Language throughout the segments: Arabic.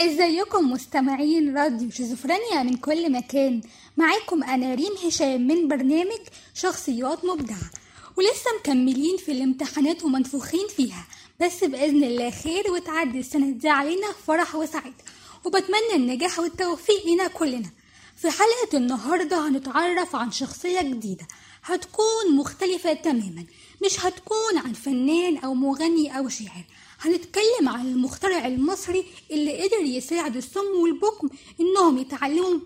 ازيكم مستمعين راديو شيزوفرينيا من كل مكان؟ معاكم أنا ريم هشام من برنامج شخصيات مبدعة ولسه مكملين في الامتحانات ومنفوخين فيها. بس بإذن الله خير وتعدي السنة دي علينا فرح وسعادة وبتمنى النجاح والتوفيق لنا كلنا. في حلقة النهاردة هنتعرف عن شخصية جديدة. هتكون مختلفة تماما. مش هتكون عن فنان أو مغني أو شاعر. هنتكلم عن المخترع المصري اللي قدر يساعد الصم والبكم إنهم يتعلموا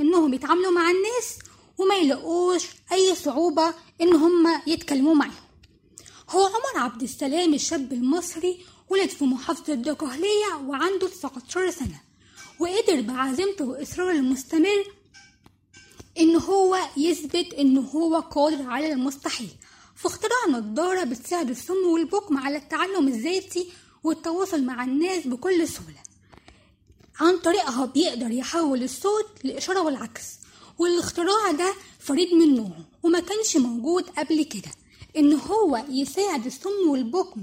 إنهم يتعاملوا مع الناس وما يلاقوش أي صعوبة إن هم يتكلموا معاهم. هو عمر عبد السلام الشاب المصري ولد في محافظة الدقهلية وعنده 19 سنة وقدر بعزيمته وإصراره المستمر إن هو يثبت إن هو قادر على المستحيل. فاخترع نظارة بتساعد الصم والبكم على التعلم الذاتي والتواصل مع الناس بكل سهولة. عن طريقها بيقدر يحول الصوت لإشارة والعكس والاختراع ده فريد من نوعه وما كانش موجود قبل كده. إن هو يساعد الصم والبكم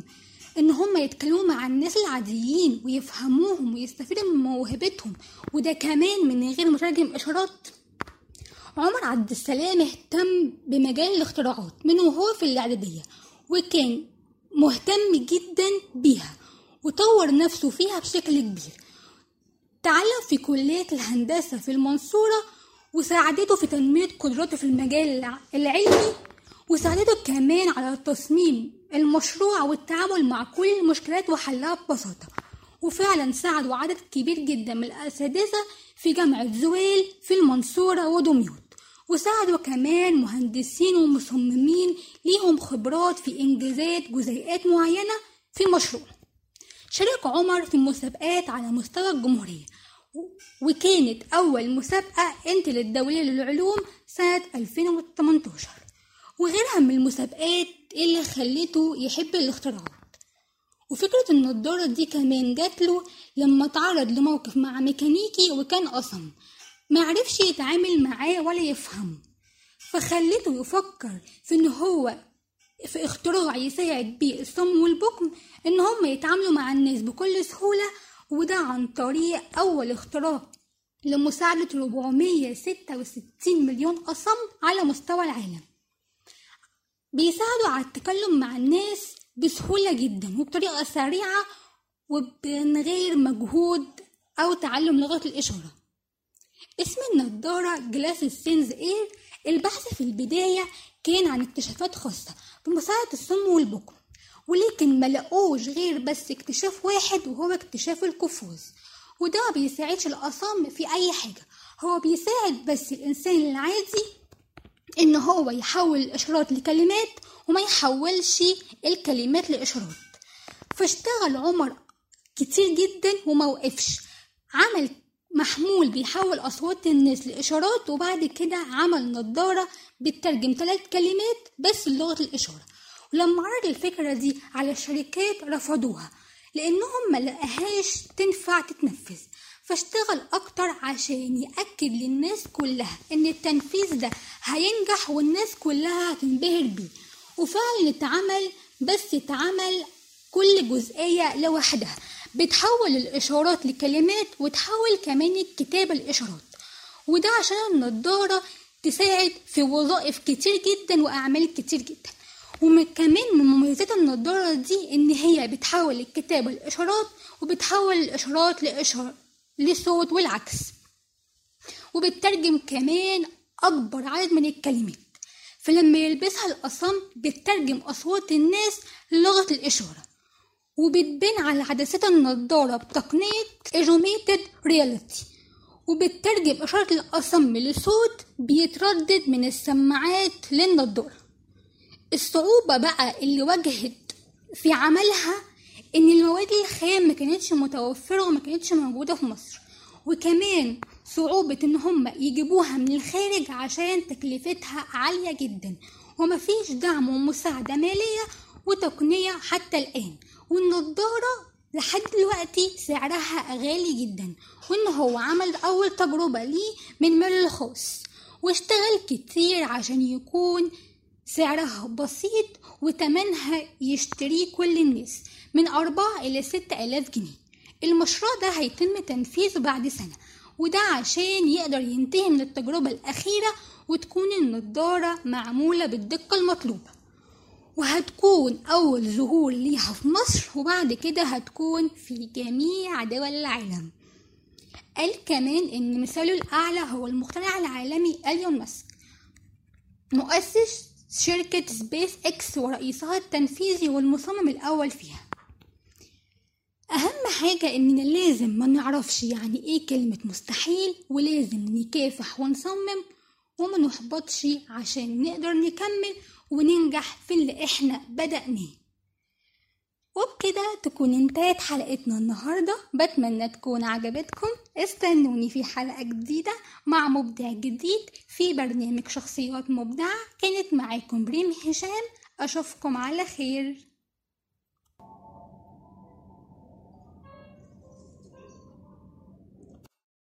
إن هم يتكلموا مع الناس العاديين ويفهموهم ويستفيدوا من موهبتهم وده كمان من غير مترجم إشارات عمر عبد السلام اهتم بمجال الاختراعات من وهو في الإعدادية وكان مهتم جدا بيها وطور نفسه فيها بشكل كبير. تعلم في كلية الهندسة في المنصورة وساعدته في تنمية قدراته في المجال العلمي وساعدته كمان على تصميم المشروع والتعامل مع كل المشكلات وحلها ببساطة. وفعلا ساعدوا عدد كبير جدا من الأساتذة في جامعة زويل في المنصورة ودمياط وساعدوا كمان مهندسين ومصممين ليهم خبرات في إنجازات جزيئات معينة في المشروع. شارك عمر في مسابقات على مستوى الجمهورية وكانت أول مسابقة انتل الدولية للعلوم سنة 2018 وغيرها من المسابقات اللي خلته يحب الاختراعات وفكرة النضارة دي كمان جاتله لما تعرض لموقف مع ميكانيكي وكان أصم. معرفش يتعامل معاه ولا يفهمه فخلته يفكر في إن هو في اختراع يساعد بيه الصم والبكم إن هم يتعاملوا مع الناس بكل سهولة وده عن طريق أول اختراع لمساعدة 466 مليون أصم على مستوى العالم. بيساعدوا على التكلم مع الناس بسهولة جدا وبطريقة سريعة ومن غير مجهود أو تعلم لغة الإشارة. اسم النضارة glass sense ear البحث في البداية كان عن اكتشافات خاصة بمساعدة الصم والبكم ولكن ملقوش غير بس اكتشاف واحد وهو اكتشاف ال gloves وده بيساعدش الأصم في أي حاجة هو بيساعد بس الإنسان العادي إن هو يحول الإشارات لكلمات وما يحولش الكلمات لإشارات فاشتغل عمر كتير جدا وما وقفش. عمل محمول بيحول أصوات الناس لإشارات وبعد كده عمل نظارة بتترجم ثلاث كلمات بس لغة الإشارة. ولما عرض الفكرة دي على الشركات رفضوها لأنهم ما لقاهاش تنفع تتنفذ. فاشتغل أكتر عشان يأكد للناس كلها إن التنفيذ ده هينجح والناس كلها هتنبهر بيه. وفعلا اتعمل بس اتعمل كل جزئية لوحدها. بتحول الإشارات لكلمات وتحول كمان الكتابة لإشارات وده عشان النضارة تساعد في وظائف كتير جدا وأعمال كتير جدا. وكمان من مميزات النضارة دي إن هي بتحول الكتابة لإشارات وبتحول الإشارات لإشارة لصوت والعكس. وبتترجم كمان أكبر عدد من الكلمات. فلما يلبسها الأصم بتترجم أصوات الناس للغة الإشارة. وبتبان على عدسات النضارة بتقنية Augmented Reality. وبتترجم إشارة الأصم لصوت بيتردد من السماعات للنضارة. الصعوبة بقى اللي واجهت في عملها إن المواد الخام ما كانتش متوفرة وما كانتش موجودة في مصر. وكمان صعوبة إن هم يجيبوها من الخارج عشان تكلفتها عالية جدا. ومفيش دعم ومساعدة مالية وتقنية حتى الآن. والنضارة لحد دلوقتي سعرها غالي جدا. وإن هو عمل أول تجربة ليه من مال الخاص. واشتغل كتير عشان يكون سعرها بسيط وتمنها يشتريه كل الناس. من أربعة إلى ستة آلاف جنيه. المشروع ده هيتم تنفيذه بعد سنة وده عشان يقدر ينتهي من التجربة الأخيرة وتكون النضارة معمولة بالدقة المطلوبة. وهتكون أول ظهور ليها في مصر وبعد كده هتكون في جميع دول العالم. قال كمان إن مثاله الأعلى هو المخترع العالمي أليون ماسك مؤسس شركة سبيس إكس ورئيسها التنفيذي والمصمم الأول فيها. أهم حاجة إننا لازم ما نعرفش يعني إيه كلمة مستحيل ولازم نكافح ونصمم وما نحبطش عشان نقدر نكمل وننجح في اللي إحنا بدأناه. وبكده تكون انتهت حلقتنا النهاردة. بتمنى تكون عجبتكم. استنوني في حلقة جديدة مع مبدع جديد في برنامج شخصيات مبدعة. كانت معاكم ريم هشام. أشوفكم على خير.